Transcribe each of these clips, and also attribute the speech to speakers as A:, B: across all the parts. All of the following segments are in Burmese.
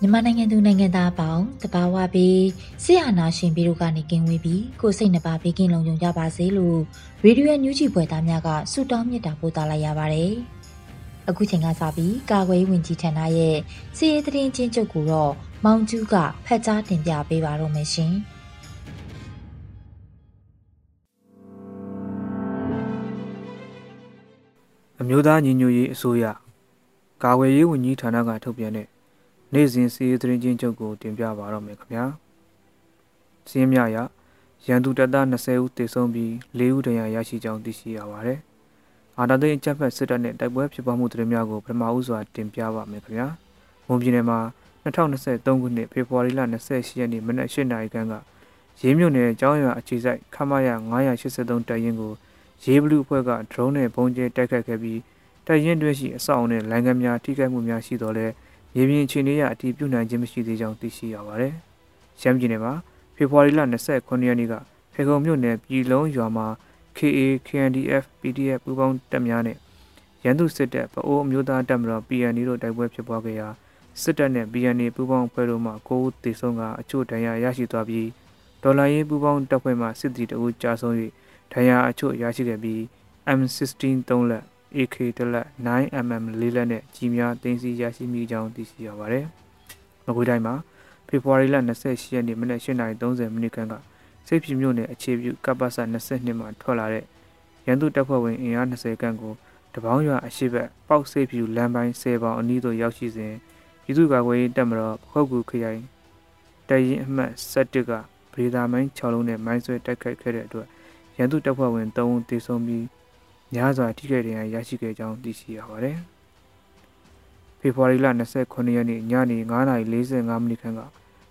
A: မြန်မာနိုင်ငံသူနိုင်ငံသားအပေါင်းတဘာဝပြီးဆရာနာရှင်ပြီးတို့ကနေကင်းဝေးပြီးကိုစိတ်နှပါဘေးကင်းလုံခြုံကြပါစေလို့ရေဒီယိုညူဂျီဖွယ်သားများကဆုတောင်းမြတ်တာပို့သလာရပါတယ်။အခုချိန်ကစပြီးကာကွယ်ရေးဝန်ကြီးဌာနရဲ့စီရေးသတင်းချင်းချုပ်ကိုတော့မောင်ကျူးကဖတ်ကြားတင်ပြပေးပါတော့မယ်ရှင်။
B: အမျိုးသားညီညွတ်ရေးအစိုးရကာဝယ်ရေးဝန်ကြီးဌာနကထုတ်ပြန်တဲ့နေ့စဉ်စီးရေးသတင်းချင်းချုပ်ကိုတင်ပြပါတော့မယ်ခင်ဗျာစီးရင်မြရရန်သူတပ်သား20ဦးသေဆုံးပြီး4ဦးဒဏ်ရာရရှိကြောင်းသိရှိရပါတယ်အာဏာသိမ်းအကြမ်းဖက်စစ်တပ်နဲ့တိုက်ပွဲဖြစ်ပွားမှုသတင်းများကိုပထမဦးစွာတင်ပြပါမယ်ခင်ဗျာမွန်ပြည်နယ်မှာ2023ခုနှစ်ဖေဖော်ဝါရီလ28ရက်နေ့မနက်8:00နာရီခန့်ကရေးမြို့နယ်ကျောင်းရွာအခြေစိုက်ခမရ983တပ်ရင်းကို ရေးဘလူးအဖွဲ့ကဒရုန်းနဲ့ပုံကျဲတိုက်ခတ်ခဲ့ပြီးတပ်ရင်းတွဲရှိအဆောက်အုံနဲ့လိုင်းကမ်းများထိခိုက်မှုများရှိတော်လဲမြေပြင်အခြေအနေအရအတည်ပြုနိုင်ခြင်းမရှိသေးကြောင်းသိရှိရပါတယ်။ရှမ်းပြည်နယ်မှာဖေဖော်ဝါရီလ29ရက်နေ့ကဖေကုံမြို့နယ်ပြည်လုံးရွာမှာ KA KNDF PDF ပူးပေါင်းတပ်များနဲ့ရန်သူစစ်တပ်ပအိုးအမျိုးသားတပ်မတော် PNA တို့တိုက်ပွဲဖြစ်ပွားခဲ့ရာစစ်တပ်နဲ့ PNA ပူးပေါင်းအဖွဲ့တို့မှ9ဦးသေဆုံးကအချို့ဒဏ်ရာရရှိသွားပြီးဒေါ်လာရေးပူးပေါင်းတပ်ဖွဲ့မှစစ်တီတအုပ်ကြာဆုံး၍ ဒဏ်ရာအချို့ရရှိခဲ့ပြီး M16 3လက် AK တလက် 9mm 4လက်နဲ့ကြီးများတင်စီရရှိမိကြောင်းသိရှိရပါတယ်။မကွေးတိုင်းမှာဖေဖော်ဝါရီလ28ရက်နေ့မနက်8:30မိနစ်ခန့်ကစိတ်ပြမြို့နယ်အခြေပြုကပ္ပစ22မှာထွက်လာတဲ့ရန်သူတပ်ဖွဲ့ဝင်အင်အား20ခန့်ကိုတပေါင်းရွာအရှိဘက်ပေါက်စိတ်ပြလမ်းပိုင်း10ပေါင်အနီးသို့ရောက်ရှိစဉ်ပြည်သူ့ကာကွယ်ရေးတပ်မတော်ပခုတ်ကူခရိုင်တရင်အမှတ်7ကဗေဒါမိုင်း6လုံးနဲ့မိုင်းဆွဲတိုက်ခိုက်ခဲ့တဲ့အတွက် ရန်သူတပ်ဖွဲ့ဝင်3ဦးသေဆုံးပြီးများစွာထိခိုက်ဒဏ်ရာရရှိခဲ့ကြောင်းသိရှိရပါတယ်။ဖေဖော်ဝါရီလ29ရက်နေ့ညနေ9:45မိနစ်ခန့်က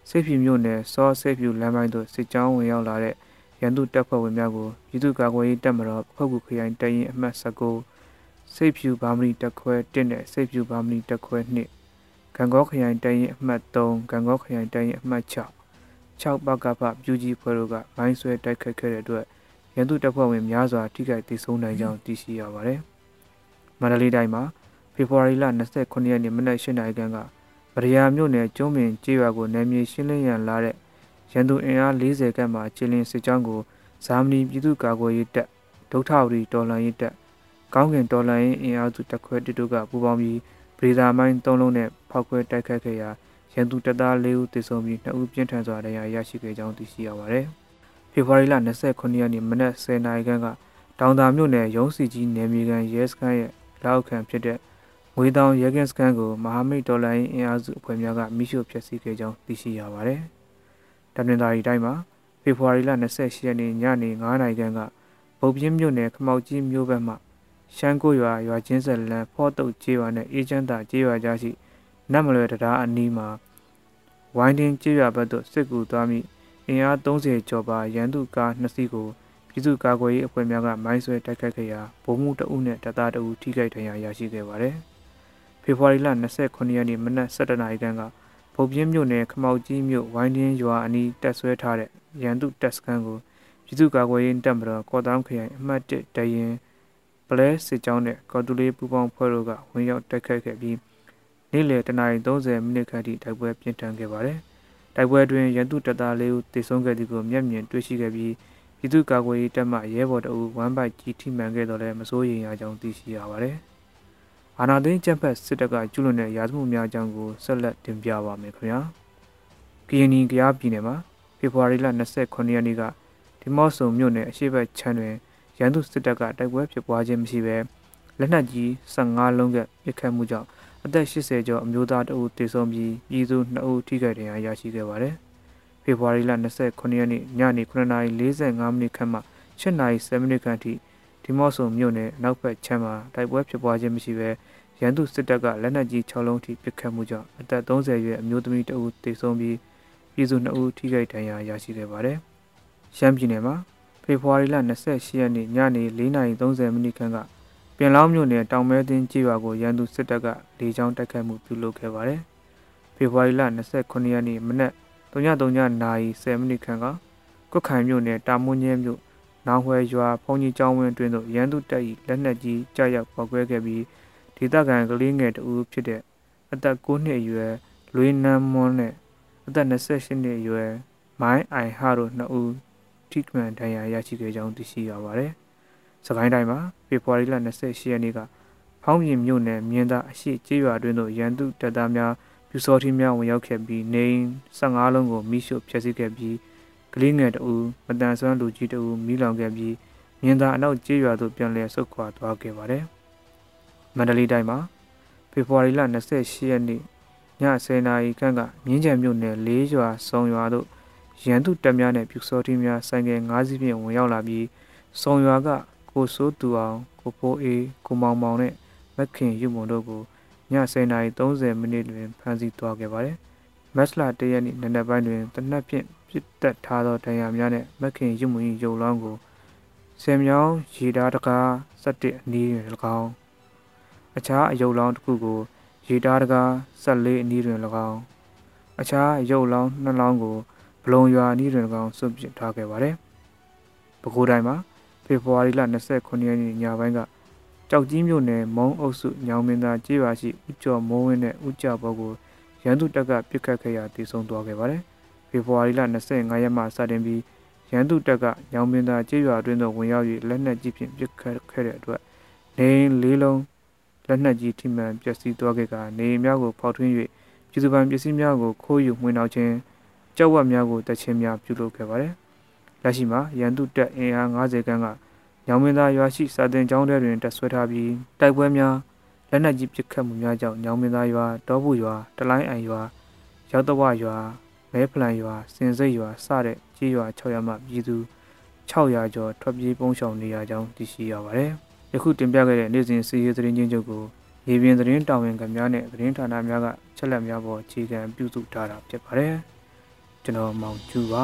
B: စိတ်ဖြူမြို့နယ်စောစိတ်ဖြူလမ်းပိုင်းသို့စစ်ကြောင်းဝင်ရောက်လာတဲ့ရန်သူတပ်ဖွဲ့ဝင်များကိုပြည်သူ့ကာကွယ်ရေးတပ်မတော်ဖုတ်ကူခရိုင်တရင်အမှတ်19စိတ်ဖြူဘာမဏီတက်ခွဲ1နဲ့စိတ်ဖြူဘာမဏီတက်ခွဲ2ကံကောခရိုင်တရင်အမှတ်3ကံကောခရိုင်တရင်အမှတ်6 6ပကဖပြူကြီးဖွဲ့တို့ကမိုင်းဆွဲတိုက်ခတ်ခဲ့တဲ့အတွက် ရန်သူတပ်ဖွဲ့ဝင်များစွာထိခိုက်ဒေဆုံးနိုင်ကြောင်းသိရှိရပါတယ်။မန္တလေးတိုင်းမှာဖေဖော်ဝါရီလ29ရက်နေ့မနက်၈နာရီခန့်ကဗရယာမြို့နယ်ကျွန်းပင်ကျေးရွာကိုနယ်မြေရှင်းလင်းရန်လာတဲ့ရန်သူအင်အား40ခန့်မှခြေလင်းစစ်ကြောင်းကိုဇာမနီပြည်သူ့ကာကွယ်ရေးတပ်ဒုထဝရီတော်လှန်ရေးတပ်ကောင်းကင်တော်လှန်ရေးအင်အားစုတပ်ခွဲတစ်တို့ကပူးပေါင်းပြီးဗရီဒါမိုင်း၃လုံးနဲ့ဖောက်ခွဲတိုက်ခတ်ခဲ့ရာရန်သူတပ်သား၄ဦးသေဆုံးပြီး2ဦးပြင်းထန်စွာဒဏ်ရာရရှိခဲ့ကြောင်းသိရှိရပါတယ်။ ဖေဖော်ဝါရီလ29ရက်နေ့မနက်10:00နာရီခန့်ကတောင်သာမြို့နယ်ရုံးစီကြီးနယ်မြေကန်ရဲစခန်းရဲ့လောက်ခံဖြစ်တဲ့ငွေတောင်ရဲကင်းစခန်းကိုမဟာမိတ်ဒေါ်လာရင်းအင်အားစုအဖွဲ့များကမိရှို့ဖျက်ဆီးခဲ့ကြောင်းသိရှိရပါတယ်။တမင်သာရီတိုင်းမှာဖေဖော်ဝါရီလ28ရက်နေ့ညနေ9:00နာရီခန့်ကဗုတ်ပြင်းမြို့နယ်ခမောက်ကြီးမြို့ဘက်မှရှမ်းကိုရွာရွာချင်းဆက်လန်ဖော့တုတ်ကျေးရွာနဲ့အေးချမ်းသာကျေးရွာကြားရှိနတ်မလွယ်တရားအနီးမှာဝိုင်းတင်းကျေးရွာဘက်သို့စစ်ကူသွားမိ အင်အား30ကျော်ပါရန်သူကား2စီးကိုပြည်သူ့ကာကွယ်ရေးအဖွဲ့များကမိုင်းဆွဲတိုက်ခိုက်ခဲ့ရာဗိုလ်မှူးတအုပ်နဲ့တပ်သားတအုပ်ထိခိုက်ဒဏ်ရာရရှိခဲ့ပါတယ်။ဖေဖော်ဝါရီလ29ရက်နေ့မနက်7:00နာရီခန့်ကဗုတ်ပြင်းမြို့နယ်ခမောက်ကြီးမြို့ဝိုင်းတင်းရွာအနီးတပ်ဆွဲထားတဲ့ရန်သူတပ်စခန်းကိုပြည်သူ့ကာကွယ်ရေးတပ်မတော်ကော်တောင်းခရိုင်အမှတ်1တရင်ပလဲစစ်ကြောင်းနဲ့ကော်တူလေးပူပေါင်းဖွဲ့တို့ကဝင်ရောက်တိုက်ခိုက်ခဲ့ပြီးနေ့လယ်တနာရီ30မိနစ်ခန့်ထိတိုက်ပွဲပြင်းထန်ခဲ့ပါတယ်။ တိုက်ပွဲတွင်ရန်သူတပ်သားလေးဦးသေဆုံးခဲ့သည်ကိုမျက်မြင်တွေ့ရှိခဲ့ပြီးပြည်သူ့ကာကွယ်ရေးတပ်မှရဲဘော်တအူဝမ်ဘိုက်ကြီးထိမှန်ခဲ့တော့လည်းမစိုးရိမ်ရကြောင်းသိရှိရပါတယ်။အာနာသိန်းကျပ်ဖက်စစ်တပ်ကကျူးလွန်တဲ့ရာဇမှုများအကြောင်းကိုဆက်လက်တင်ပြပါမယ်ခင်ဗျာ။ကရင်နီကရားပြည်နယ်မှာဖေဖော်ဝါရီလ29ရက်နေ့ကဒီမော့ဆုံမြို့နယ်အရှိတ်ချမ်းတွင်ရန်သူစစ်တပ်ကတိုက်ပွဲဖြစ်ပွားခြင်းမရှိဘဲလက်နက်ကြီး15လုံးကပစ်ခတ်မှုကြောင့် အသက်80ကျော်အမျိုးသားတအုပ်တေဆုံးပြီးပြည်သူ2ဦးထိခိုက်ဒဏ်ရာရရှိခဲ့ပါတယ်။ဖေဖော်ဝါရီလ29ရက်နေ့ညနေ9:45မိနစ်ခန့်မှ7:7မိနစ်ခန့်ထိဒီမော့ဆုံမြို့နယ်နောက်ဘက်ချမ်းမှာတိုက်ပွဲဖြစ်ပွားခြင်းမရှိဘဲရန်သူစစ်တပ်ကလက်နက်ကြီး6လုံးထိပစ်ခတ်မှုကြောင့်အသက်30ရွယ်အမျိုးသမီးတအုပ်တေဆုံးပြီးပြည်သူ2ဦးထိခိုက်ဒဏ်ရာရရှိခဲ့ပါတယ်။ရှမ်းပြည်နယ်မှာဖေဖော်ဝါရီလ28ရက်နေ့ညနေ4:30မိနစ်ခန့်ကပြ င်လောင်းမြို့နယ်တောင်မဲသင်းကြီးရွာကိုရန်သူစစ်တပ်ကလေကြောင်းတိုက်ခိုက်မှုပြုလုပ်ခဲ့ပါတယ်။ဖေဖော်ဝါရီလ29ရက်နေ့မနက်3:30နာရီ10မိနစ်ခန့်ကကွတ်ခိုင်မြို့နယ်တာမွန်းကျဲမြို့နောင်ဝဲရွာဖုန်ကြီးကျောင်းဝင်းတွင်သို့ရန်သူတပ်၏လက်နက်ကြီးကြားရောက်ပေါက်ကွဲခဲ့ပြီးဒေသခံကလေးငယ်တဦးဖြစ်တဲ့အသက်9နှစ်အရွယ်လွေးနန်းမွန်းနဲ့အသက်28နှစ်အရွယ်မိုင်းအိုင်ဟာတို့နှစ်ဦးထိမှန်ဒဏ်ရာရရှိခဲ့ကြောင်းသိရှိရပါတယ်။ စကိုင်းတိုင်းမှာဖေဖော်ဝါရီလ28ရက်နေ့ကဖောင်းပြင်မြို့နယ်မြင်းသားအရှိကျေးရွာတွင်သို့ရန်သူတပ်သားများပြူစောထီးများဝင်ရောက်ခဲ့ပြီးနေ15လုံးကိုမိရှို့ဖျက်ဆီးခဲ့ပြီးကလေးငယ်တဦးမတန်ဆွမ်းလူကြီးတဦးမိလောင်ခဲ့ပြီးမြင်းသားအနောက်ကျေးရွာသို့ပြန်လည်ဆုတ်ခွာသွားခဲ့ပါတယ်။မန္တလေးတိုင်းမှာဖေဖော်ဝါရီလ28ရက်နေ့ည10:00နာရီခန့်ကမြင်းကြံမြို့နယ်၄ရွာစုံရွာသို့ရန်သူတပ်များနဲ့ပြူစောတိများဆိုင်ကယ်၅စီးဖြင့်ဝင်ရောက်လာပြီးစုံရွာက ကိုစိုးသူအောင်ကိုဖိုးအေးကိုမောင်မောင်နဲ့မခင်ရုံမုံတို့ကိုည10:30မိနစ်တွင်ဖမ်းဆီးသွားခဲ့ပါတယ်။မက်စလာတရက်နေ့နံနက်ပိုင်းတွင်တနက်ဖြင့်ပြစ်တက်ထားသောဒဏ်ရာများနဲ့မခင်ရုံမုံ၏ရုပ်လောင်းကိုဆယ်မြောင်းရေဓာတကား17အနီးတွင်၎င်းအခြားအယုတ်လောင်းတစ်ခုကိုရေဓာတကား14အနီးတွင်၎င်းအခြားအယုတ်လောင်း2လောင်းကိုဘလုံရွာအနီးတွင်၎င်းစွန့်ပစ်ထားခဲ့ပါတယ်။ပဲခူးတိုင်းမှာ ဖေဖော်ဝါရီလ29ရက်နေ့ညပိုင်းကကြောက်ကြီးမြို့နယ်မုံအုပ်စုညောင်မင်းသားကျေးရွာရှိဥကျော်မိုးဝင်းနဲ့ဥကြဘောကိုရန်သူတပ်ကပစ်ခတ်ခဲ့ရာတည်ဆုံသွားခဲ့ပါတယ်။ဖေဖော်ဝါရီလ25ရက်မှစတင်ပြီးရန်သူတပ်ကညောင်မင်းသားကျေးရွာအတွင်းသို့ဝင်ရောက်၍လက်နက်ကြီးဖြင့်ပစ်ခတ်ခဲ့တဲ့အတွက်နေလေးလုံးလက်နက်ကြီးထိမှန်ပျက်စီးသွားခဲ့ကနေများကိုဖောက်ထွင်း၍ပြည်သူ့ဗန်ပစ္စည်းများကိုခိုးယူမှွေနှောက်ခြင်းကြောက်ဝက်များကိုတက်ချင်းများပြုလုပ်ခဲ့ပါတယ်။ လက်ရှိမှာရန်သူတပ်အင်အား90ခန်းကညောင်မင်းသားရွာရှိစာတင်ကျောင်းထဲတွင်တက်ဆွဲထားပြီးတိုက်ပွဲများလက်နက်ကြီးပစ်ခတ်မှုများကြောင့်ညောင်မင်းသားရွာတောဘူးရွာတလိုင်းအိုင်ရွာရောက်တဝရွာမဲဖလန်ရွာစင်စိတ်ရွာစတဲ့ကြီးရွာ6ရွာမှပြည်သူ600ကျော်ထွက်ပြေးပုန်းရှောင်နေရကြောင်းသိရှိရပါတယ်။ယခုတင်ပြခဲ့တဲ့နေ့စဉ်စီးရေးသတင်းချင်းချုပ်ကိုရေပြင်သတင်းတာဝန်ခံများနဲ့သတင်းဌာနများကချက်လက်များပေါ်အခြေခံပြုစုထားတာဖြစ်ပါတယ်။ကျွန်တော်မောင်ကျူပါ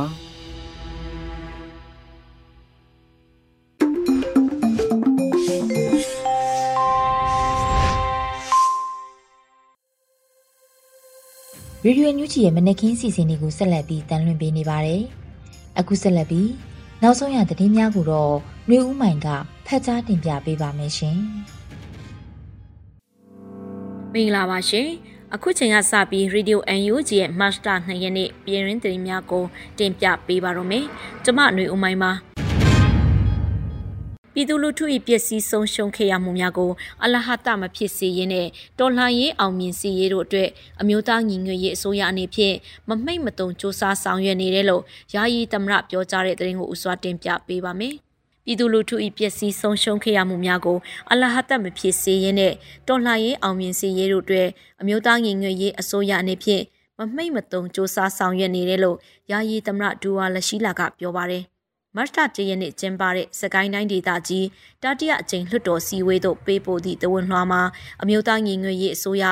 A: ရေဒီယိုညူချီရဲ့မနက်ခင်းစီစဉ်လေးကိုဆက်လက်ပြီးတန်လွှင့်ပေးနေပါတယ်။အခုဆက်လက်ပြီးနောက်ဆုံးရသတင်းများကိုတော့နှွေဦးမိုင်ကဖတ်ကြားတင်ပြပေးပါမယ်ရှင်။
C: မင်္ဂလာပါရှင်။အခုချိန်ကစပြီး Radio UNG ရဲ့ Master 2ရက်နေ့ပြည်ရင်းသတင်းများကိုတင်ပြပေးပါရမယ်။ကျမຫນွေဦးမိုင်းပါ။ ပြည်သူလူထု၏ပျက်စီးဆုံးရှုံးခဲ့ရမှုများကိုအလဟတမဖြစ်စေရင်းနဲ့တော်လှန်ရေးအောင်မြင်စေရေးတို့အတွက်အမျိုးသားညီညွတ်ရေးအစိုးရအနေဖြင့်မမိတ်မတုံစ조사ဆောင်ရွက်နေတယ်လို့ယာယီသမရပြောကြားတဲ့သတင်းကိုဥစွာတင်ပြပေးပါမယ်။ပြည်သူလူထု၏ပျက်စီးဆုံးရှုံးခဲ့ရမှုများကိုအလဟတမဖြစ်စေရင်းနဲ့တော်လှန်ရေးအောင်မြင်စေရေးတို့အတွက်အမျိုးသားညီညွတ်ရေးအစိုးရအနေဖြင့်မမိတ်မတုံစ조사ဆောင်ရွက်နေတယ်လို့ယာယီသမရဒူဝါလရှိလာကပြောပါတယ်။ မတ်တာတရရက်နေ့ကျင်းပတဲ့စကိုင်းတိုင်းဒေသကြီးတတိယအကြိမ်လွှတ်တော်စည်းဝေးသို့ပေးပို့သည့်တဝန်လွှာမှာအမျိုးသားညီညွတ်ရေးအစိုးရ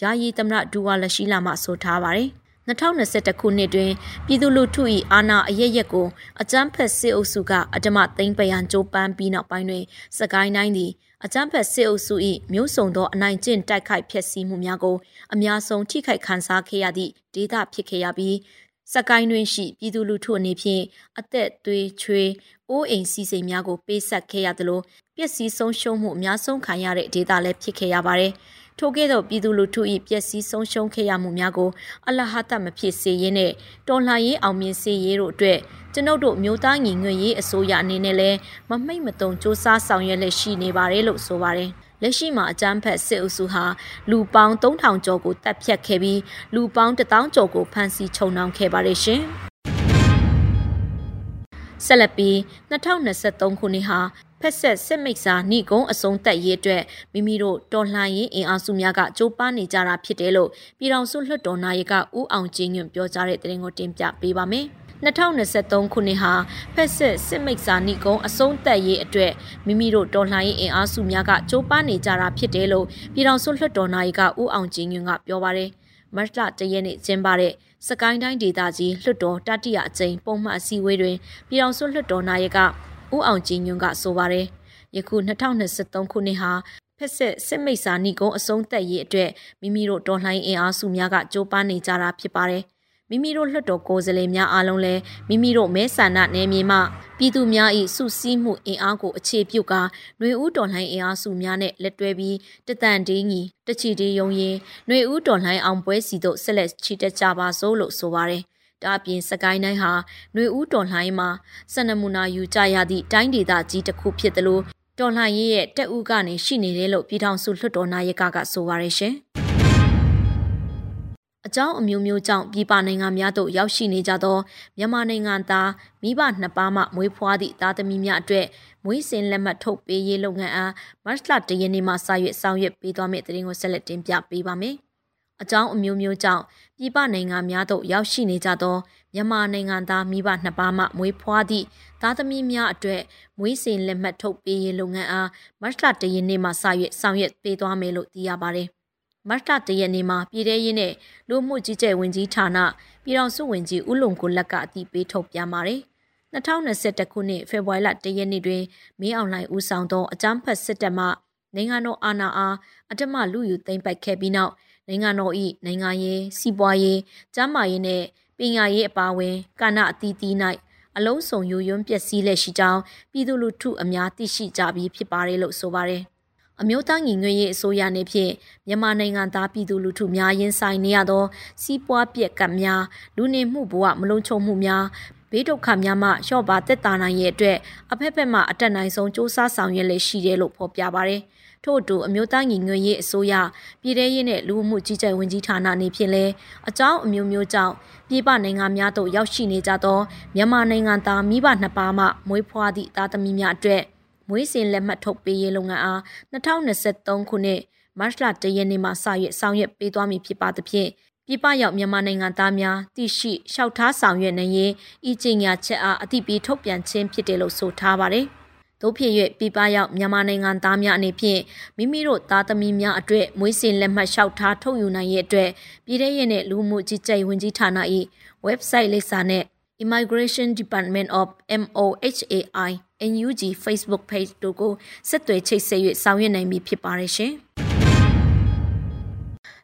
C: ယာယီသမရဒူဝါလရှိလာမှဆိုထားပါတယ်။2021ခုနှစ်တွင်ပြည်သူလူထု၏အာဏာအရရက်ကိုအကြမ်းဖက်စစ်အုပ်စုကအဓမ္မသိမ်းပရန်ကြိုးပမ်းပြီးနောက်ပိုင်းတွင်စကိုင်းတိုင်းသည်အကြမ်းဖက်စစ်အုပ်စု၏မျိုးစုံသောအနိုင်ကျင့်တိုက်ခိုက်ဖျက်ဆီးမှုများကိုအများဆုံးထိခိုက်ခံစားခဲ့ရသည့်ဒေသဖြစ်ခဲ့ရပြီး စကိုင်းတွင်ရှိပြည်သူလူထုအနေဖြင့်အသက်သွေးချွေးအိုးအိမ်စီစိမ်များကိုပေးဆက်ခဲ့ရသလိုပျက်စီးဆုံးရှုံးမှုအများဆုံးခံရတဲ့ဒေသလည်းဖြစ်ခဲ့ရပါတယ်။ဒထို့ကဲ့သို့ပြည်သူလူထု၏ပျက်စီးဆုံးရှုံးခဲ့ရမှုများကိုအလဟတမဖြစ်စေရင်းနဲ့တော်လှန်ရေးအောင်မြင်စေရေးတို့အတွက်ကျွန်ုပ်တို့မျိုးသားညီညွတ်ရေးအစိုးရအနေနဲ့လည်းမမိတ်မတုံစ조사ဆောင်ရွက်လက်ရှိနေပါတယ်လို့ဆိုပါတယ်။ လက်ရှိမှာအကြမ်းဖက်စစ်အုပ်စုဟာလူပေါင်း3000ကျော်ကိုတပ်ဖြတ်ခဲ့ပြီးလူပေါင်း1000ကျော်ကိုဖမ်းဆီးချုပ်နှောင်ခဲ့ပါတယ်ရှင်။ဆက်လက်ပြီး2023ခုနှစ်ဟာဖက်ဆက်စစ်မိတ်စာဏိကုံအစုံသက်ရေးအတွက်မိမိတို့တော်လှန်ရေးအင်အားစုများကကြိုးပမ်းနေကြတာဖြစ်တယ်လို့ပြည်ထောင်စုလွှတ်တော်နာယကဦးအောင်ကျင်းညွန့်ပြောကြားတဲ့သတင်းကိုတင်ပြပေးပါမယ်။ 2023ခုနှစ်ဟာဖက်စစ်စစ်မိတ်စာဏိကုံအစုံသက်ရေးအတွက်မိမိတို့တော်လှန်ရေးအင်အားစုများကကြိုးပမ်းနေကြတာဖြစ်တယ်လို့ပြည်ထောင်စုလွှတ်တော်နာယကဦးအောင်ကျင်းညွန့်ကပြောပါတယ်။မတ်လတရက်နေ့ကျင်းပတဲ့စကိုင်းတိုင်းဒေသကြီးလွှတ်တော်တတိယအကြိမ်ပုံမှန်အစည်းအဝေးတွင်ပြည်ထောင်စုလွှတ်တော်နာယကဦးအောင်ကြည်ညွန့်ကဆိုပါတယ်ယခု2023ခုနှစ်ဟာဖက်ဆက်စစ်မိတ်စာဏိကုံအဆုံးသက်ရေးအတွက်မိမိတို့တော်လှန်အင်အားစုများကကြိုးပမ်းနေကြတာဖြစ်ပါတယ် မိမိတို့လွှတ်တော်ကိုယ်စားလှယ်များအားလုံးလည်းမိမိတို့မဲဆန္ဒနယ်မြေမှပြည်သူများ၏စုစည်းမှုအင်အားကိုအခြေပြုကာຫນွေဦးတော်လှန်အင်အားစုများနဲ့လက်တွဲပြီးတတန်တေးညီတချီတေးယုံရင်ຫນွေဦးတော်လှန်အောင်ပွဲစီတို့ဆက်လက်ချီတက်ကြပါစို့လို့ဆိုပါတယ်ဒါအပြင်စကိုင်းတိုင်းဟာຫນွေဦးတော်လှန်ရေးမှာစနမူနာယူကြရသည့်တိုင်းဒေသကြီးတစ်ခုဖြစ်တယ်လို့တော်လှန်ရေးရဲ့တက်ဦးကနေရှိနေတယ်လို့ပြည်ထောင်စုလွှတ်တော်နာယကကဆိုပါရရှင်။ အကြောင်းအမျိုးမျိုးကြောင့်ပြည်ပနိုင်ငံများသို့ရောက်ရှိနေကြသောမြန်မာနိုင်ငံသားမိဘနှစ်ပါးမှမွေးဖွားသည့်သားသမီးများအတွက်မွေးစင်လက်မှတ်ထုတ်ပေးရေးလုပ်ငန်းအားမတ်လတရနေ့မှစရွက်ဆောင်ရွက်ပေးသွားမယ့်တဲ့ရင်ကိုဆက်လက်တင်ပြပေးပါမယ်။အကြောင်းအမျိုးမျိုးကြောင့်ပြည်ပနိုင်ငံများသို့ရောက်ရှိနေကြသောမြန်မာနိုင်ငံသားမိဘနှစ်ပါးမှမွေးဖွားသည့်သားသမီးများအတွက်မွေးစင်လက်မှတ်ထုတ်ပေးရေးလုပ်ငန်းအားမတ်လတရက်နေ့မှစရွက်ဆောင်ရွက်ပေးသွားမယ်လို့သိရပါတယ်။ မတ်လတရက်နေ့မှာပြည်ထရေးနဲ့လူမှုကြီးကြပ်ဝင်ကြီးဌာနပြည်ထောင်စုဝင်ကြီးဦးလုံကိုလက်ကအတိပေးထုတ်ပြန်ပါတယ်။2021ခုနှစ်ဖေဖော်ဝါရီလတရက်နေ့တွင်မင်းအောင်လှိုင်ဦးဆောင်သောအကြမ်းဖက်စစ်တပ်မှနိုင်ငံတော်အာဏာအားအတမလူယူသိမ်းပိုက်ခဲ့ပြီးနောက်နိုင်ငံတော်၏နိုင်ငံရေးစီးပွားရေးကျန်းမာရေးနဲ့ပညာရေးအပါအဝင်ကာဏအသီးသီး၌အလုံးစုံယိုယွန်းပျက်စီးလက်ရှိကြောင်းပြည်သူလူထုအများသိရှိကြပြီးဖြစ်ပါတယ်လို့ဆိုပါတယ်။ အမျိုးသားညီညွတ်ရေးအစိုးရနေဖြင့်မြန်မာနိုင်ငံသားပြည်သူလူထုများရင်ဆိုင်နေရသော စီးပွားပြက်ကပ်များလူနေမှုဘဝမလုံးချုံမှုများဘေးဒုက္ခများမှလျှော့ပါသက်သာနိုင်ရဲ့အတွက်အဖက်ဖက်မှအတက်နိုင်ဆုံးစ조사ဆောင်ရွက်လက်ရှိတယ်လို့ဖော်ပြပါရယ်။ထို့အတူအမျိုးသားညီညွတ်ရေးအစိုးရပြည်ထရေးနဲ့လူမှုကြီးကြပ်ဝင်ကြီးဌာနနေဖြင့်လဲအကြောင်းအမျိုးမျိုးကြောင့်ပြည်ပနိုင်ငံများသို့ရောက်ရှိနေကြသောမြန်မာနိုင်ငံသားမိဘနှစ်ပါးမှမွေးဖွားသည့်သားသမီးများအတွက် မွေးစင်လက်မှတ်ထုတ်ပေးရေးလုပ်ငန်းအား2023ခုနှစ်မတ်လတရက်နေ့မှစရွက်ဆောင်ရွက်ပေးသွားမည်ဖြစ်ပါသဖြင့်ပြည်ပရောက်မြန်မာနိုင်ငံသားများသိရှိလျှောက်ထားဆောင်ရွက်နေရင်ဤကျင့်ညာချက်အားအသိပေးထုတ်ပြန်ခြင်းဖြစ်တယ်လို့ဆိုထားပါတယ်။တို့ဖြစ်၍ပြပရောက်မြန်မာနိုင်ငံသားများအနေဖြင့်မိမိတို့သားသမီးများအတွက်မွေးစင်လက်မှတ်လျှောက်ထားထုတ်ယူနိုင်ရဲ့အတွက်ပြည်ထရေးနဲ့လူမှုကြီးကြပ်ဝင်ကြီးဌာန၏ website လိပ်စာနဲ့ Immigration Department of MOHAI NUG Facebook page တို့ကိုဆက်သွယ်ချိတ်ဆက်၍ဆောင်ရွက်နိုင်ပြီဖြစ်ပါတယ်ရှင်။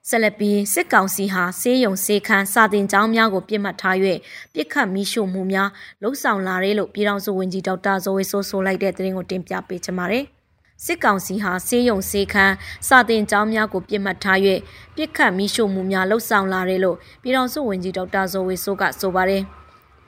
C: ဆက်လက်ပြီးစစ်ကောင်စီဟာဆေးရုံဆေးခန်းစာတင်ကျောင်းများကိုပြစ်မှတ်ထား၍ပြစ်ခတ်မိရှုမှုများလှုပ်ဆောင်လာတယ်လို့ပြည်ထောင်စုဝန်ကြီးဒေါက်တာဇော်ဝေဆိုးဆိုလိုက်တဲ့သတင်းကိုတင်ပြပေးချင်ပါတယ်။စစ်ကောင်စီဟာဆေးရုံဆေးခန်းစာတင်ကျောင်းများကိုပြစ်မှတ်ထား၍ပြစ်ခတ်မိရှုမှုများလှုပ်ဆောင်လာတယ်လို့ပြည်ထောင်စုဝန်ကြီးဒေါက်တာဇော်ဝေဆိုးကဆိုပါတယ်။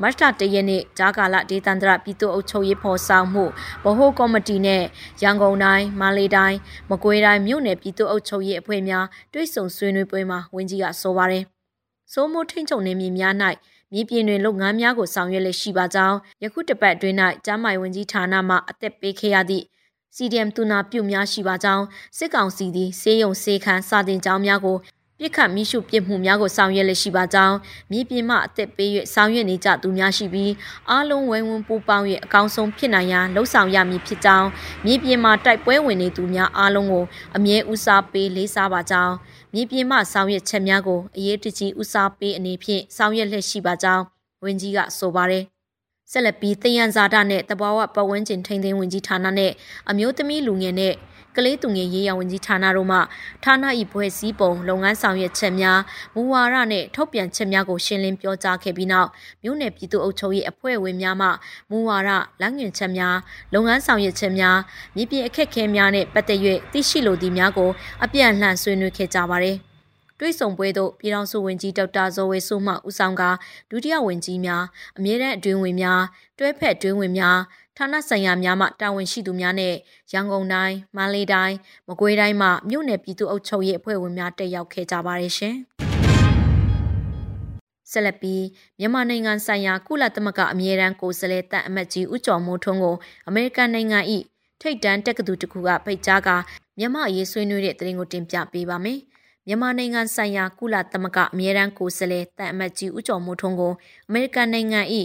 C: မတ်လတရက်နေ့ဂျာကာလဒေသန္တရပြည်သူ့အုပ်ချုပ်ရေးဖော်ဆောင်မှုဗဟိုကော်မတီနဲ့ရန်ကုန်တိုင်းမန္တလေးတိုင်းမကွေးတိုင်းမြို့နယ်ပြည်သူ့အုပ်ချုပ်ရေးအဖွဲ့များတွဲဆုံဆွေးနွေးပွဲမှာဝန်ကြီးကဆိုပါတယ်။စိုးမိုးထိန်ချုပ်နေမြေများ၌မြေပြင်တွင်လုပ်ငန်းများကိုဆောင်ရွက်လက်ရှိပါကြောင်းယခုတပတ်အတွင်း၌ကျမ်းမာရေးဝန်ကြီးဌာနမှအသက်ပေးခဲ့ရသည့် CDM တူနာပြုများရှိပါကြောင်းစစ်ကောင်စီသည်စေယုံစေခန်းစာတင်ကြောင်းများကို ပြစ်ခတ်မိရှုပြစ်မှုများကိုဆောင်ရွက်လက်ရှိပါကြောင်းမြေပြင်မှအသက်ပေး၍ဆောင်ရွက်နေကြသူများရှိပြီးအားလုံးဝိုင်းဝန်းပူးပေါင်း၍အကောင်းဆုံးဖြစ်နိုင်ရန်လှုံ့ဆော်ရမည်ဖြစ်ကြောင်းမြေပြင်မှာတိုက်ပွဲဝင်နေသူများအားလုံးကိုအမြဲဦးစားပေးလေးစားပါကြောင်းမြေပြင်မှဆောင်ရွက်ချက်များကိုအရေးတကြီးဦးစားပေးအနေဖြင့်ဆောင်ရွက်လက်ရှိပါကြောင်းဝန်ကြီးကဆိုပါတယ်ဆက်လက်ပြီးတယန်ဇာတာနဲ့တဘာဝပတ်ဝန်းကျင်ထိန်းသိမ်းဝင်ကြီးဌာနနဲ့အမျိုးသမီးလူငယ်နဲ့ ကကလေးသူငယ်ရေးရာဝန်ကြီးဌာနတို့မှဌာန၏ဘွဲ့စည်းပုံလုပ်ငန်းဆောင်ရွက်ချက်များမူဝါဒနှင့်ထုတ်ပြန်ချက်များကိုရှင်းလင်းပြောကြားခဲ့ပြီးနောက်မြို့နယ်ပြည်သူ့အုပ်ချုပ်ရေးအဖွဲ့ဝင်များမှမူဝါဒလမ်းညွှန်ချက်များလုပ်ငန်းဆောင်ရွက်ချက်များမြေပြင်အခက်အခဲများနှင့်ပတ်သက်၍သိရှိလိုသည့်များကိုအပြန်အလှန်ဆွေးနွေးခဲ့ကြပါသည်တွိဆုံပွဲသို့ပြည်ထောင်စုဝန်ကြီးဒေါက်တာဇော်ဝေဆိုးမှဦးဆောင်ကဒုတိယဝန်ကြီးများအမြဲတမ်းအတွင်းဝင်များတွဲဖက်အတွင်းဝင်များ ဌာနဆိုင်ရာများမှတာဝန်ရှိသူများနဲ့ရန်ကုန်တိုင်း၊မန္တလေးတိုင်း၊မကွေးတိုင်းမှမြို့နယ်ပြည်သူ့အုပ်ချုပ်ရေးအဖွဲ့ဝင်များတက်ရောက်ခဲ့ကြပါတယ်ရှင်။ဆက်လက်ပြီးမြန်မာနိုင်ငံဆိုင်ရာကုလသမဂ္ဂအမြဲတမ်းကိုယ်စားလှယ်တပ်အမတ်ကြီးဦးကျော်မိုးထွန်းကိုအမေရိကန်နိုင်ငံ၏ထိတ်တန်းတက္ကသိုလ်တစ်ခုကဖိတ်ကြားကမြန်မာအရေးဆွေးနွေးတဲ့သတင်းကိုတင်ပြပေးပါမယ်။မြန်မာနိုင်ငံဆိုင်ရာကုလသမဂ္ဂအမြဲတမ်းကိုယ်စားလှယ်တပ်အမတ်ကြီးဦးကျော်မိုးထွန်းကိုအမေရိကန်နိုင်ငံ၏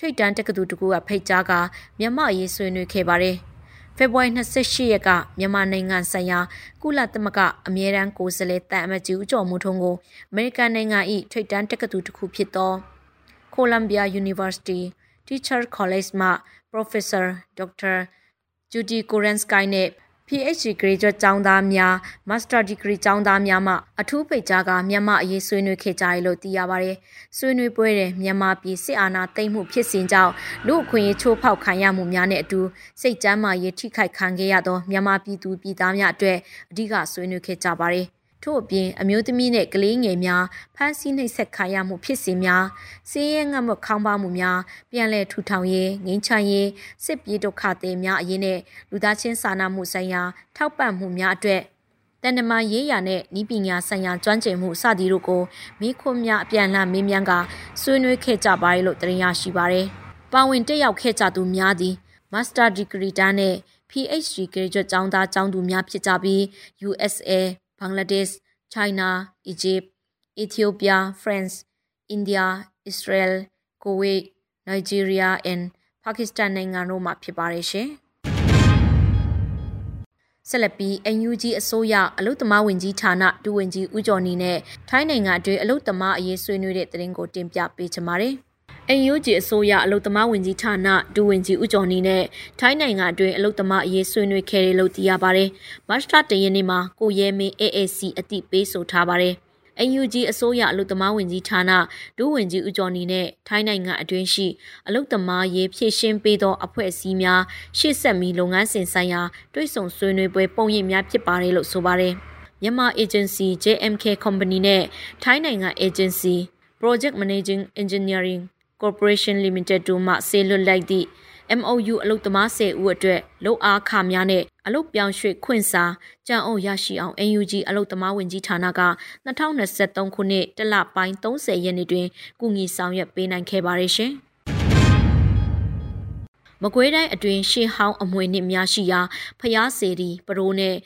C: ထိတ်တန်းတက္ကသိုလ်တကူကဖိတ်ကြားကမြန်မာရေးဆွေးနွေးခဲ့ပါတယ်။ဖေဖော်ဝါရီ28ရက်ကမြန်မာနိုင်ငံဆိုင်ရာကုလသမဂ္ဂအမြဲတမ်းကိုယ်စားလှယ်တန်အမတ်ကြီးဦးကျော်မိုးထွန်းကိုအမေရိကန်နိုင်ငံ၏ထိပ်တန်းတက္ကသိုလ်တစ်ခုဖြစ်သော Columbia University Teacher College မှ Professor Dr. Judy Korenskay နဲ့ PhD graduate ကျောင်းသားများ Master Degree ကျောင်းသားများမှအထူးဖိတ်ကြားကမြန်မာအရေးဆွေးနွေးခဲ့ကြတယ်လို့သိရပါတယ်။ဆွေးနွေးပွဲတွင်မြန်မာပြည်စစ်အာဏာသိမ်းမှုဖြစ်စဉ်ကြောင့်လူအခွင့်အရေးချိုးဖောက်ခံရမှုများနဲ့အတူစိတ်ကြမ်းမာရေးထိခိုက်ခံခဲ့ရသောမြန်မာပြည်သူပြည်သားများအတွက်အဓိကဆွေးနွေးခဲ့ကြပါတယ်။ ထို့အပြင်အမျိုးသမီးနဲ့ကလေးငယ်များဖမ်းဆီးနှိပ်စက်ခံရမှုဖြစ်စဉ်များစီးရဲငတ်မှုခေါင်းပါမှုများပြန်လည်ထူထောင်ရေးငင်းချမ်းရေးစစ်ပြေးဒုက္ခသည်များအရေးနဲ့လူသားချင်းစာနာမှုဆိုင်ရာထောက်ပံ့မှုများအတွက်တန်တမာရေးရာနဲ့ဤပညာဆိုင်ရာကျွမ်းကျင်မှုစသည်တို့ကိုမိခွန်းများအပြန်အလှန်မေးမြန်းကဆွေးနွေးခဲ့ကြပါတယ်လို့တင်ရရှိပါတယ်။ပါဝင်တက်ရောက်ခဲ့ကြသူများသည် Master Degree တန်းနဲ့ PhD Graduate ကျောင်းသားကျောင်းသူများဖြစ်ကြပြီး USA ဘင်္ဂလားဒေ့ရှ် China, Egypt, Ethiopia, France, India, Israel, Kuwait, Nigeria and Pakistan နိုင်ငံတို့မှာဖြစ်ပါတယ်ရှင်။ဆက်လက်ပြီး NUG အစိုးရအလုသမားဝင်ကြီးဌာနဒူဝင်ကြီးဦးကျော်နီနဲ့ထိုင်းနိုင်ငံအတွင်းအလုသမားအရေးဆွေးနွေးတဲ့သတင်းကိုတင်ပြပေးချင်ပါတယ်။ NUG အစိုးရအလုသမားဝင်ကြီးဌာနဒူဝင်ကြီးဦးကျော်နီနဲ့ထိုင်းနိုင်ငံအတွင်းအလုသမားအရေးဆွေးနွေးခဲ့တယ်လို့သိရပါတယ်။မတ်လတရက်နေ့မှာကိုရဲမင်း AAC အတိပေးဆိုထားပါတယ်။ NUG အစိုးရအလုသမားဝင်ကြီးဌာနဒူဝင်ကြီးဦးကျော်နီနဲ့ထိုင်းနိုင်ငံအတွင်းရှိအလုသမားရေးဖြည့်ရှင်းပေးသောအဖွဲ့အစည်းများရှေ့ဆက်မီလုပ်ငန်းစဉ်ဆိုင်ရာတွိတ်ဆုံဆွေးနွေးပွဲပုံရိပ်များဖြစ်ပါတယ်လို့ဆိုပါတယ်။မြန်မာ agency JMK company နဲ့ထိုင်းနိုင်ငံ agency Project Managing Engineering Corporation Limited တို့မှဆေးလွတ်လိုက်သည့် MOU အလုပ်သမား10ဦးအတွက်လုံအားခများနဲ့အလုပ်ပြောင်းရွှေ့ခွင့်စာကြံ့အုပ်ရရှိအောင် NUG အလုပ်သမားဝင်ကြီးဌာနက2023ခုနှစ်တလပိုင်း30ရက်နေ့တွင်ကုညီဆောင်ရွက်ပေးနိုင်ခဲ့ပါတယ်ရှင်။မကွေးတိုင်းအတွင်းရှေးဟောင်းအမွေနှစ်များရှိရာဖျားစေတီပရိုးနဲ့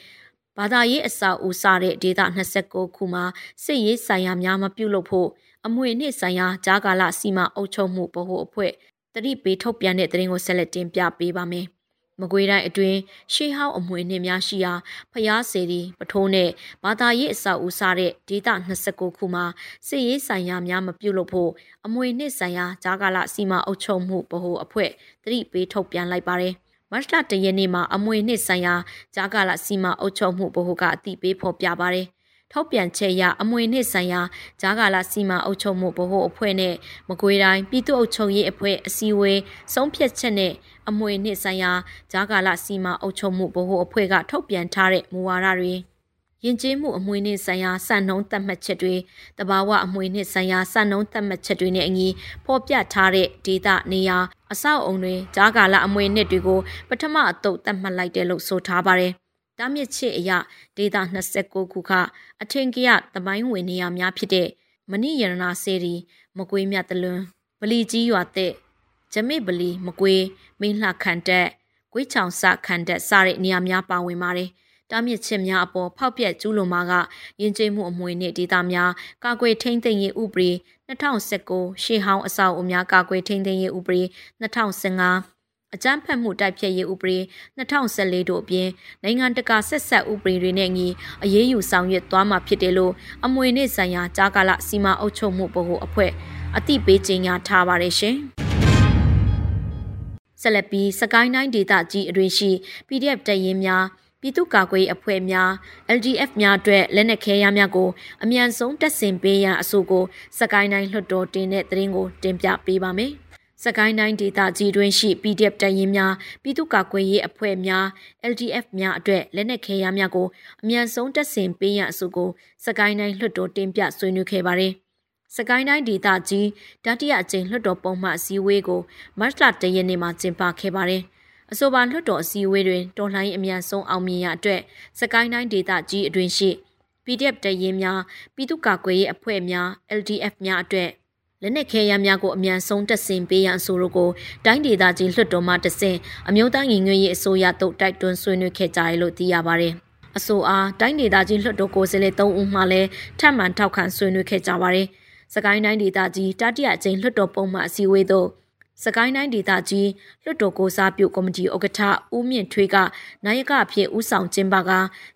C: ဘာသာရေးအစာအုပ်စတဲ့ဒေသ29ခုမှာစစ်ရေးဆိုင်ရာများမပြုလုပ်ဖို့အမွေနှစ်ဆိုင်ရာဂျာကာလစီမံအုပ်ချုပ်မှုဗဟိုအဖွဲ့တတိပေးထုတ်ပြန်တဲ့သတင်းကိုဆက်လက်တင်ပြပေးပါမယ်။မကွေးတိုင်းအတွင်းရှေးဟောင်းအမွေနှစ်များရှိရာဖျားစေတီပထိုးနဲ့ဘာသာရေးအဆောက်အဦစတဲ့ဒေသ29ခုမှာစစ်ရေးဆိုင်ရာများမပြုတ်လို့ဖို့အမွေနှစ်ဆိုင်ရာဂျာကာလစီမံအုပ်ချုပ်မှုဗဟိုအဖွဲ့တတိပေးထုတ်ပြန်လိုက်ပါတယ်။ မတ်လတရက်နေ့မှာအမွေနှစ်ဆိုင်ရာဂျာကာလစီမံအုပ်ချုပ်မှုဗဟိုကအတိပေးဖော်ပြပါတယ်။ထုတ်ပြန်ချက်အရအမွေနှစ်ဆိုင်ရာဂျာကာလာစီမံအုပ်ချုပ်မှုဗဟိုအဖွဲ့နဲ့မကွေးတိုင်းပြည်သူ့အုပ်ချုပ်ရေးအဖွဲ့အစည်းအဝေးဆုံးဖြတ်ချက်နဲ့အမွေနှစ်ဆိုင်ရာဂျာကာလာစီမံအုပ်ချုပ်မှုဗဟိုအဖွဲ့ကထုတ်ပြန်ထားတဲ့မူဝါဒတွေယဉ်ကျေးမှုအမွေနှစ်ဆိုင်ရာစံနှုန်းသတ်မှတ်ချက်တွေတဘာဝအမွေနှစ်ဆိုင်ရာစံနှုန်းသတ်မှတ်ချက်တွေနဲ့အညီဖော်ပြထားတဲ့ဒေတာနေရာ အဆောက်အုံတွေဂျာကာလအမွေနှစ်တွေကိုပထမအတုပ်သတ်မှတ်လိုက်တယ်လို့ဆိုထားပါတယ်တားမြစ်ချစ်အရဒေတာ29ခုကအထင်ကရသမိုင်းဝင်နေရာများဖြစ်တဲ့မဏိရဏစေရီမကွေးမြတ်တလွန်ဗလီကြီးရွာတဲ့ဂျမိဗလီမကွေးမင်းလှခန်တက်ကွေးချောင်စခန်တက်စတဲ့နေရာများပါဝင်ပါတယ် တားမြစ်ချစ်များအပေါ်ဖောက်ပြက်ကျူးလွန်မှာကယဉ်ကျေးမှုအမွေနဲ့ဒေတာများကာကွယ်ထိန်းသိမ်းရေးဥပဒေ2019ရှေးဟောင်းအဆောက်အဦများကာကွယ်ထိန်းသိမ်းရေးဥပဒေ2015အကြမ်းဖက်မှုတိုက်ဖျက်ရေးဥပဒေ2014တို့အပြင်နိုင်ငံတကာဆက်ဆက်ဥပဒေတွေနဲ့ညီအရေးယူဆောင်ရွက်သွားမှာဖြစ်တယ်လို့အမွေနေ့ဆိုင်ရာကြားကာလစီမံအုပ်ချုပ်မှုဗဟိုအဖွဲ့အသိပေးကြေညာထားပါတယ်ရှင်။ဆက်လက်ပြီးစကိုင်းတိုင်းဒေသကြီးအတွင်းရှိ PDF တပ်ရင်းများ ပြည်သူ့ကာကွယ်ရေးအဖွဲ့များ LDF များအတွက်လက်နက်ခဲယမ်းများကိုအမြန်ဆုံးတက်ဆင်ပေးရန်အဆိုကိုစကိုင်းတိုင်းလွှတ်တော်တင်တဲ့သတင်းကိုတင်ပြပေးပါမယ်။စကိုင်းတိုင်းဒေသကြီးတွင်ရှိ PDF တရင်များပြည်သူ့ကာကွယ်ရေးအဖွဲ့များ LDF များအတွက်လက်နက်ခဲယမ်းများကိုအမြန်ဆုံးတက်ဆင်ပေးရန်အဆိုကိုစကိုင်းတိုင်းလွှတ်တော်တင်ပြဆွေးနွေးခဲ့ပါတယ်။စကိုင်းတိုင်းဒေသကြီးတတိယအကြိမ်လွှတ်တော်ပုံမှန်အစည်းအဝေးကိုမတ်လ၁ရက်နေ့မှာကျင်းပခဲ့ပါတယ်။ အဆိုပါလွှတ်တော်အစည်းအဝေးတွင်တော်လှန်ရေးအမြန်ဆုံးအောင်မြင်ရအတွက်စကိုင်းတိုင်းဒေသကြီးအတွင်းရှိ PDF တရင်များပြည်သူ့ကာကွယ်ရေးအဖွဲ့များ LDF များအတွက်လက်နက်ခဲယမ်းများကိုအမြန်ဆုံးတက်ဆင်ပေးရန်အဆိုတို့ကိုတိုင်းဒေသကြီးလွှတ်တော်မှတဆင့်အမျိုးသားညီညွတ်ရေးအစိုးရသို့တိုက်တွန်းဆွေးနွေးခဲ့ကြရလို့သိရပါတယ်။အဆိုအားတိုင်းဒေသကြီးလွှတ်တော်ကိုယ်စားလှယ်၃ဦးမှလည်းထပ်မံထောက်ခံဆွေးနွေးခဲ့ကြပါတယ်။စကိုင်းတိုင်းဒေသကြီးတတိယအကြိမ်လွှတ်တော်ပုံမှန်အစည်းအဝေးသို့ စကိုင်းတိုင်းဒေသကြီးလွှတ်တော်ကိုစားပြုကော်မတီဥက္ကဋ္ဌဦးမြင့်ထွေးကနိုင်ကအဖြစ်ဦးဆောင်ကျင်းပက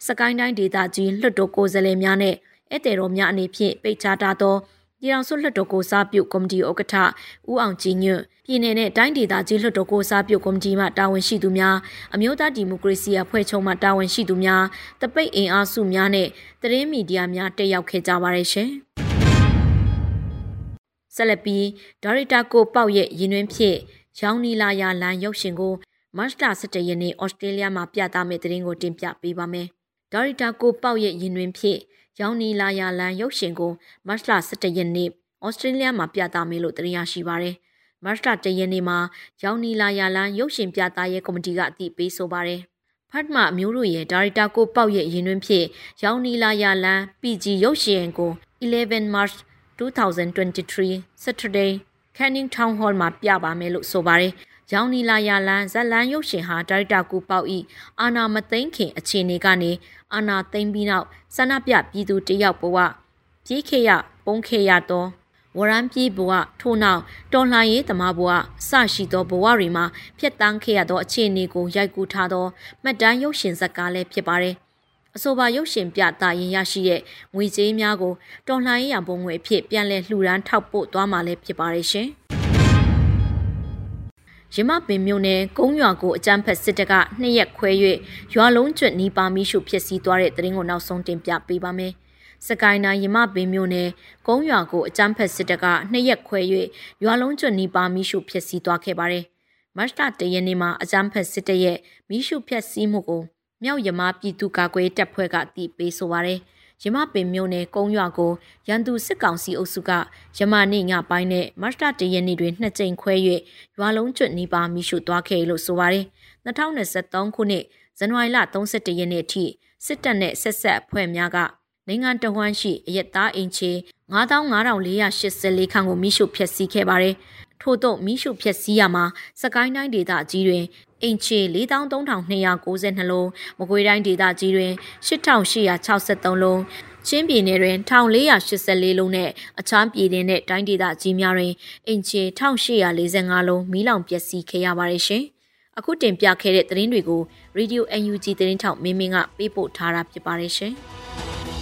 C: စကိုင်းတိုင်းဒေသကြီးလွှတ်တော်ကိုယ်စားလှယ်များနဲ့ဧည့်သည်တော်များအနေဖြင့်ပိတ်ချထားသောပြည်ထောင်စုလွှတ်တော်ကိုစားပြုကော်မတီဥက္ကဋ္ဌဦးအောင်ကြည်ညွတ်ပြည်내နဲ့တိုင်းဒေသကြီးလွှတ်တော်ကိုစားပြုကော်မတီမှတာဝန်ရှိသူများအမျိုးသားဒီမိုကရေစီအဖွဲ့ချုပ်မှတာဝန်ရှိသူများတပိတ်အင်အားစုများနဲ့သတင်းမီဒီယာများတက်ရောက်ခဲ့ကြပါရရှင်။ ဆက်လက်ပြီးဒါရီတာကိုပေါက်ရဲ့ရင်တွင်ဖြင့်ရောင်နီလာယာလန်ရုပ်ရှင်ကိုမတ်လ17ရက်နေ့ဩစတြေးလျမှာပြသမယ့်သတင်းကိုတင်ပြပေးပါမယ်။ဒါရီတာကိုပေါက်ရဲ့ရင်တွင်ဖြင့်ရောင်နီလာယာလန်ရုပ်ရှင်ကိုမတ်လ17ရက်နေ့ဩစတြေးလျမှာပြသမယ်လို့သတင်းရရှိပါရယ်။မတ်လ1ရက်နေ့မှာရောင်နီလာယာလန်ရုပ်ရှင်ပြသရေးကော်မတီကအတည်ပြုဆိုပါရယ်။ဖတ်မအမျိုးတို့ရဲ့ဒါရီတာကိုပေါက်ရဲ့ရင်တွင်ဖြင့်ရောင်နီလာယာလန် PG ရုပ်ရှင်ကို11 March 2023 Saturday Canning Town Hall မှာပြပါမယ်လို့ဆိုပါတယ်။ရောင်နီလာယာလန်ဇက်လန်ရုပ်ရှင်ဟာဒါရိုက်တာကူပေါဤအာနာမသိန်းခင်အခြေအနေကနေအာနာသိန်းပြီးနောက်ဆန္ဒပြပြည်သူတယောက်ဘဝပြေးခေရပုံခေရသောဝရမ်းပြေးဘဝထို့နောက်တော်လှန်ရေးသမားဘဝစရှိသောဘဝတွေမှာဖျက်တမ်းခဲ့ရသောအခြေအနေကိုရိုက်ကူးထားသောမှတ်တမ်းရုပ်ရှင်ဇာတ်ကားလည်းဖြစ်ပါတယ်။ အဆိုပါရုပ်ရှင်ပြသရင်ရရှိတဲ့ငွေကြေးများကိုတော်လှန်ရေးရန်ပုံငွေအဖြစ်ပြန်လည်လှူဒန်းထောက်ပို့သွားမှာလည်းဖြစ်ပါတယ်ရှင်။ရမပင်မြို့နယ်ကုန်းရွာကိုအကြမ်းဖက်စစ်တပ်ကနှစ်ရက်ခွဲ၍ရွာလုံးကျွတ်နီးပါမိရှုဖြစ်စည်းသွားတဲ့တရင်ကိုနောက်ဆုံးတင်ပြပေးပါမယ်။စကိုင်းတိုင်းရမပင်မြို့နယ်ကုန်းရွာကိုအကြမ်းဖက်စစ်တပ်ကနှစ်ရက်ခွဲ၍ရွာလုံးကျွတ်နီးပါမိရှုဖြစ်စည်းသွားခဲ့ပါတယ်။မတ်လတရက်နေ့မှာအကြမ်းဖက်စစ်တပ်ရဲ့မိရှုဖြစ်စည်းမှုကို မြောက်ရမပြည်သူ့ကာကွယ်တပ်ဖွဲ့ကတည်ပေးဆိုပါရယ်ရမပင်မြို့နယ်ကုန်းရွာကိုရန်သူစစ်ကောင်စီအုပ်စုကရမနေ့ညပိုင်းနဲ့မတ်လတရက်နေ့တွင်နှစ်ကြိမ်ခွဲ၍ရွာလုံးကျွတ်နီးပါမိရှုသွားခဲ့လို့ဆိုပါရယ်2023ခုနှစ်ဇန်နဝါရီလ31ရက်နေ့အထိစစ်တပ်နဲ့ဆက်ဆက်အဖွဲ့များကနိုင်ငံတော်ဝန်ရှိအရက်သားအင်ချေ95,484ခန်းကိုမိရှုဖျက်ဆီးခဲ့ပါတယ်။ထို့သောမိရှုဖျက်ဆီးရမှာစကိုင်းတိုင်းဒေသကြီးတွင် အိမ်ချေ43,292လုံးမကွေးတိုင်းဒေသကြီးတွင်8,863လုံးချင်းပြည်နယ်တွင်1484လုံးနဲ့အခြားပြည်နယ်နဲ့တိုင်းဒေသကြီးများတွင်အင်ချေ1845လုံးမီးလောင်ပျက်စီးခဲ့ရပါတယ်ရှင်။အခုတင်ပြခဲ့တဲ့သတင်းတွေကို Radio UNG သတင်းထောက်မင်းမင်းကပေးပို့ထားတာဖြစ်ပါတယ်ရှင်။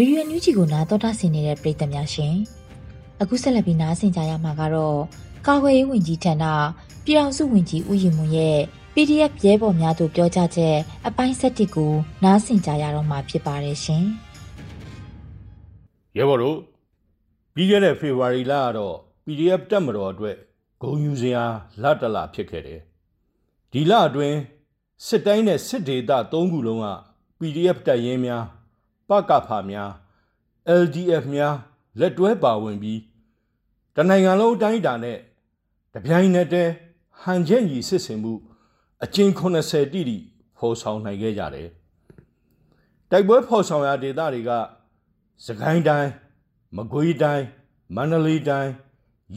A: ဗီဒီယိုညူးချီကိုနားတော်တာဆင်နေတဲ့ပရိသတ်များရှင်အခုဆက်လက်ပြီးနားဆင်ကြရမှာကတော့ကာကွယ်ရေးဝန်ကြီးဌာနပြည်ထောင်စုဝန်ကြီးဦးရင်မွန်ရဲ့ PDF ရဲဘော်များတို့ပြောကြားချက်အပိုင်းဆက်တစ်ကိုနားဆင်ကြရတော့မှာဖြစ်ပါတယ်ရှင်
D: ရဲဘော်တို့ပြီးခဲ့တဲ့ဖေဖော်ဝါရီလကတော့ PDF တက်မတော်အတွက်ဂုံယူစရာလတလဖြစ်ခဲ့တယ်ဒီလအတွင်းစစ်တိုင်းနဲ့စစ်ဒေသ၃ခုလုံးက PDF တပ်ရင်းများ ပကဖာများ LDF များလက်တွဲပါဝင်ပြီးတနိုင်ငံလုံးအတိုင်းအတာနဲ့တပြိုင်နက်တည်းဟန်ချက်ညီစစ်ဆင်မှုအကျဉ်80တိတိဖော်ဆောင်နိုင်ခဲ့ကြတယ်။တိုက်ပွဲဖော်ဆောင်ရာဒေသတွေကစကိုင်းတိုင်းမကွေးတိုင်းမန္တလေးတိုင်း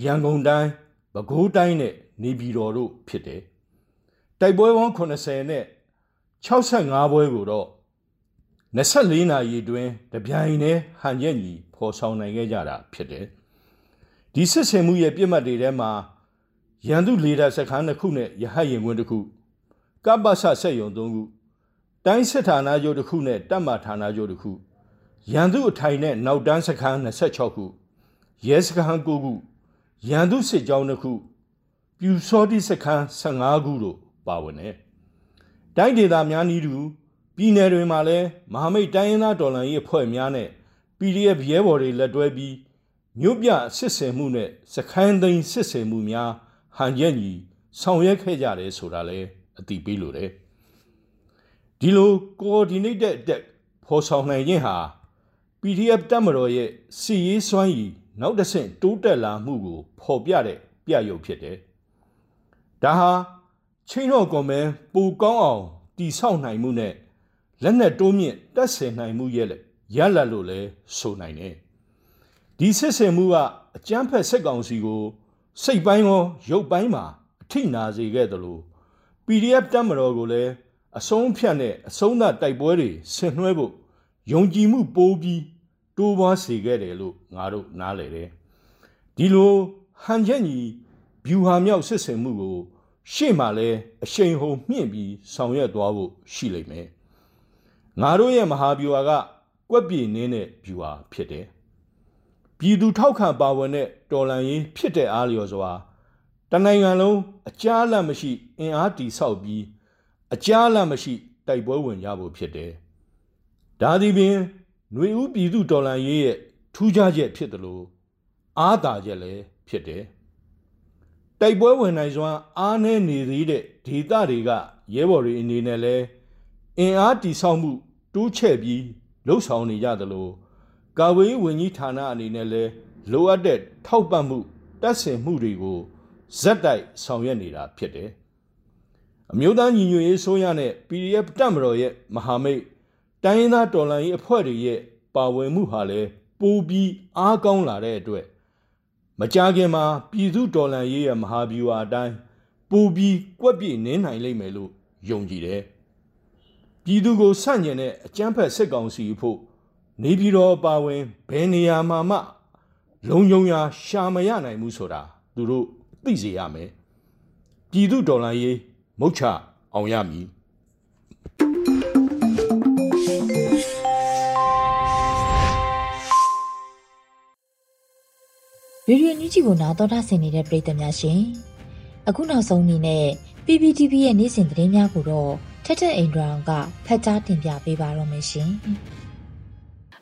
D: ရန်ကုန်တိုင်းပဲခူးတိုင်းနဲ့နေပြည်တော်တို့ဖြစ်တယ်။တိုက်ပွဲပေါင်း80နဲ့65ပွဲကိုတော့ 24နာရီတွင်တပြိုင်တည်းဟန်ရက်ညီဖော်ဆောင်နိုင်ခဲ့ကြတာဖြစ်တယ်။ဒီစစ်ဆင်မှုရဲ့ပြစ်မှတ်တွေထဲမှာရန်သူလေဒါစခန်းတစ်ခုနဲ့ရဟတ်ရင်ကွင်းတစ်ခုကပ္ပဆဆက်ယုံသုံးခုတိုင်းစစ်ဌာနချုပ်တစ်ခုနဲ့တပ်မဌာနချုပ်တစ်ခုရန်သူအထိုင်နဲ့နောက်တန်းစခန်း26ခုရဲစခန်း9ခုရန်သူစစ်ကြောင်း2ခုပြူစောတိစခန်း15ခုတို့ပါဝင်တယ်။တိုင်းဒေသများနည်းတူ ပြည်နယ်တွေမှာလည်းမဟာမိတ်တိုင်းရင်းသားတော်လှန်ရေးအဖွဲ့များနဲ့ PDF ရဲဘော်တွေလက်တွဲပြီးမြို့ပြစစ်ဆင်မှုနဲ့စခန်းသိမ်းစစ်ဆင်မှုများဟန်ချက်ညီဆောင်ရွက်ခဲ့ကြတယ်ဆိုတာလည်းအတိပေးလိုတယ်ဒီလို coordinated attack ဖော်ဆောင်နိုင်ခြင်းဟာ PDF တပ်မတော်ရဲ့စီရေးစွမ်းရည်နောက်တစ်ဆင့်တိုးတက်လာမှုကိုဖော်ပြတဲ့ပြရုပ်ဖြစ်တယ်ဒါဟာချင်းတော်ကွန်မန်ပူကောင်းအောင်တီဆောက်နိုင်မှုနဲ့ လက်နက်တိုးမြင့်တက်ဆင်နိုင်မှုရဲ့ရလတ်လို့လဲဆိုနိုင်တယ်ဒီစစ်ဆင်မှုကအကြမ်းဖက်စစ်ကောင်စီကို စိတ်ပိုင်းရောရုပ်ပိုင်းမှာအထိနာစေခဲ့သလို PDF တပ်မတော်ကိုလည်းအဆုံးဖြတ်နဲ့အဆုံးသတ်တိုက်ပွဲတွေဆင်နွှဲဖို့ယုံကြည်မှုပိုးပြီးတိုးပွားစေခဲ့တယ်လို့ငါတို့နားလည်တယ်ဒီလိုဟန်ချက်ညီဗျူဟာမြောက်စစ်ဆင်မှုကို ရှေ့မှာလဲအရှိန်ဟုန်မြင့်ပြီးဆောင်ရွက်သွားဖို့ရှိလိမ့်မယ် ငါတို့ရဲ့မဟာဗျူဟာကကွက်ပြေနင်းတဲ့ဗျူဟာဖြစ်တယ်ပြည်သူထောက်ခံပါဝင်တဲ့တော်လန်ရေးဖြစ်တဲ့အားလျော်စွာတနိုင်ငံလုံးအကြားလတ်မရှိအင်အားတီဆောက်ပြီးအကြားလတ်မရှိတိုက်ပွဲဝင်ကြဖို့ဖြစ်တယ်ဒါသည်ပင်ຫນွေဦးပြည်သူတော်လန်ရေးရဲ့ထူးခြားချက်ဖြစ်တယ်လို့အားသာချက်လည်းဖြစ်တယ်တိုက်ပွဲဝင်နိုင်စွာအားနည်းနေသေးတဲ့ဒေသတွေကရဲဘော်တွေအနေနဲ့လဲ အင်အားတီဆောက်မှုတိုးချဲ့ပြီးလှုပ်ဆောင်နေကြသလိုကာဝေးဝန်ကြီးဌာနအနေနဲ့လဲလိုအပ်တဲ့ထောက်ပံ့မှုတက်ဆင်မှုတွေကိုဇက်တိုက်ဆောင်ရွက်နေတာဖြစ်တယ်။အမျိုးသားညီညွတ်ရေးဆိုရနဲ့ PDF တပ်မတော်ရဲ့မဟာမိတ်တိုင်းရင်းသားတော်လှန်ရေးအဖွဲ့တွေရဲ့ပါဝင်မှုဟာလည်းပိုပြီးအားကောင်းလာတဲ့အတွက်မကြာခင်မှာပြည်သူတော်လှန်ရေးရဲ့မဟာဗျူဟာအတိုင်းပိုပြီးကွက်ပြည့်နင်းနိုင်လိမ့်မယ်လို့ယုံကြည်တယ်။ ပြည်သူကိုဆန့်ကျင်တဲ့အကြမ်းဖက်စစ်ကောင်စီဖို့နေပြည်တော်ပါဝင်ဘယ်နေရာမှာမှ လုံုံရာရှာမရနိုင်ဘူးဆိုတာသူတို့သိစေရမယ်ပြည်သူဒေါ်လာရေးမုတ်ချအောင်ရမည်
A: ရေဒီယိုညူဂျီကိုနားတော်တာဆင်နေတဲ့ပရိသတ်များရှင်အခုနောက်ဆုံးအနေနဲ့ PPTV ရဲ့နေ့စဉ်သတင်းများကိုတော့ ထက်ထက်အိန္ဒြာအောင်ကဖတ်ကြားတင်ပြပေးပါတော့မယ်ရှင်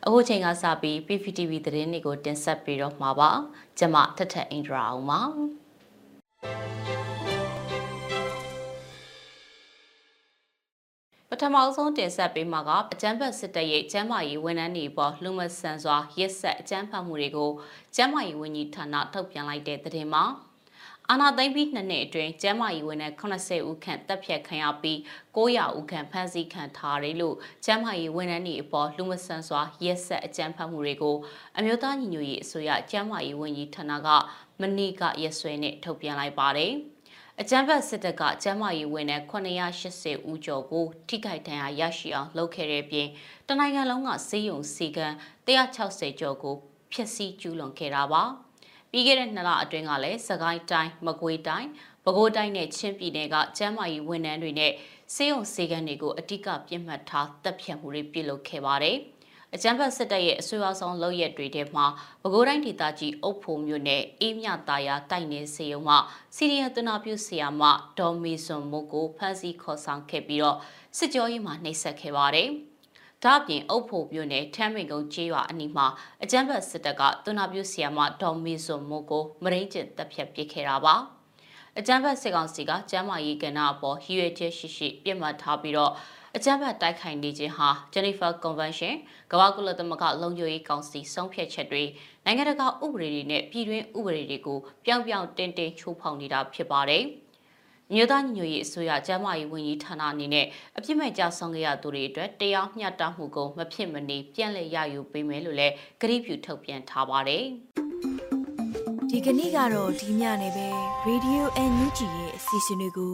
E: အခုချိန်ကစပြီး PPTV သတင်းတွေကိုတင်ဆက်ပြီးတော့မှာပါကျွန်မထက်ထက်အိန္ဒြာအောင်ပါပထမဆုံးတင်ဆက်ပေးမှာကအကြမ်းဖက်စစ်တပ်ရဲ့ကျန်းမာရေးဝန်ထမ်းတွေပေါ်လူမဆန်စွာရက်ဆက်အကြမ်းဖက်မှုတွေကိုကျန်းမာရေးဝန်ကြီးဌာနထုတ်ပြန်လိုက်တဲ့သတင်းမှာ အာနာသိမ့်ပြီးနှစ်နှစ်အတွင်းကျန်းမာရေးဝန်ထမ်း80ဦးခန့်တပ်ဖြတ်ခံရပြီး900ဦးခန့်ဖမ်းဆီးခံထားတယ်လို့ကျန်းမာရေးဝန်ထမ်းတွေအပေါ်လူမဆန်စွာရက်ဆက်အကြမ်းဖက်မှုတွေကိုအမျိုးသားညီညွတ်ရေးအစိုးရကျန်းမာရေးဝန်ကြီးဌာနကမနေ့ကရက်စွဲနဲ့ထုတ်ပြန်လိုက်ပါတယ်။အကြမ်းဖက်စစ်တပ်ကကျမ်းမာရေးဝန်ထမ်း980ဦးကျော်ကိုထိခိုက်ဒဏ်ရာရရှိအောင်လုပ်ခဲ့တဲ့ပြင်တနိုင်ငံလုံးကစေယုံစီကံ160ကျော်ကိုဖျက်ဆီးကျူးလွန်ခဲ့တာပါ ပြီးခဲ့တဲ့နှစ်လအတွင်းကလည်းစကိုင်းတိုင်းမကွေးတိုင်းပဲခူးတိုင်းနဲ့ချင်းပြည်နယ်ကကျမ်းမာရေးဝန်ထမ်းတွေနဲ့စေယုံစီကံတွေကိုအ धिक ပြစ်မှတ်ထားတပ်ဖြတ်မှုတွေပြုလုပ်ခဲ့ပါတယ်။အကြမ်းဖက်စစ်တပ်ရဲ့အဆွေအဆောင်လုပ်ရက်တွေထဲမှာပဲခူးတိုင်းဒေသကြီးအုပ်ဖို့မြို့နယ်အေးမြတာယာတိုက်နေစေုံမှစီရီယန်တနာပြုဆီယာမဒေါ်မီဆွန်မိုကိုဖမ်းဆီးခေါ်ဆောင်ခဲ့ပြီးတော့စစ်ကြောရေးမှာနှိပ်စက်ခဲ့ပါတယ်။ ဒါ့အပြင်အုပ်ဖို့မြို့နယ်ထမ်းမင်ကုန်းကျေးရွာအနီးမှာအကြမ်းဖက်စစ်တပ်ကတနာပြုဆီယာမဒေါ်မီဆွန်မိုကိုမရင်းကျင်တပ်ဖြတ်ပစ်ခဲ့တာပါ။အကြမ်းဖက်စစ်ကောင်စီကကျမ်းမာရေးကဏ္ဍအပေါ်ရည်ရွယ်ချက်ရှိရှိပြစ်မှတ်ထားပြီးတော့အကြမ်းဖက်တိုက်ခိုက်နေခြင်းဟာ Geneva Convention ကမ္ဘာကုလသမဂ္ဂလုံခြုံရေးကောင်စီဆုံးဖြတ်ချက်တွေနိုင်ငံတကာဥပဒေတွေနဲ့ပြည်တွင်းဥပဒေတွေကိုပြောင်းပြောင်းတင်းတင်းချိုးဖောက်နေတာဖြစ်ပါတယ်။ မြို့သားညွေရေးအစိုးရကျန်းမာရေးဝန်ကြီးဌာနအနေနဲ့အပြစ်မဲ့ကြဆောင်ခဲ့ရသူတွေအတွက်တရားမျှတမှုကိုမဖြစ်မနေပြန်လည်ရယူပေးမယ်လို့လည်းကတိပြုထုတ်ပြန်ထားပါတယ်။
F: ဒီကနေ့ကတော့ဒီညနေပဲ Radio NUG ရဲ့အစီအစဉ်လေးကို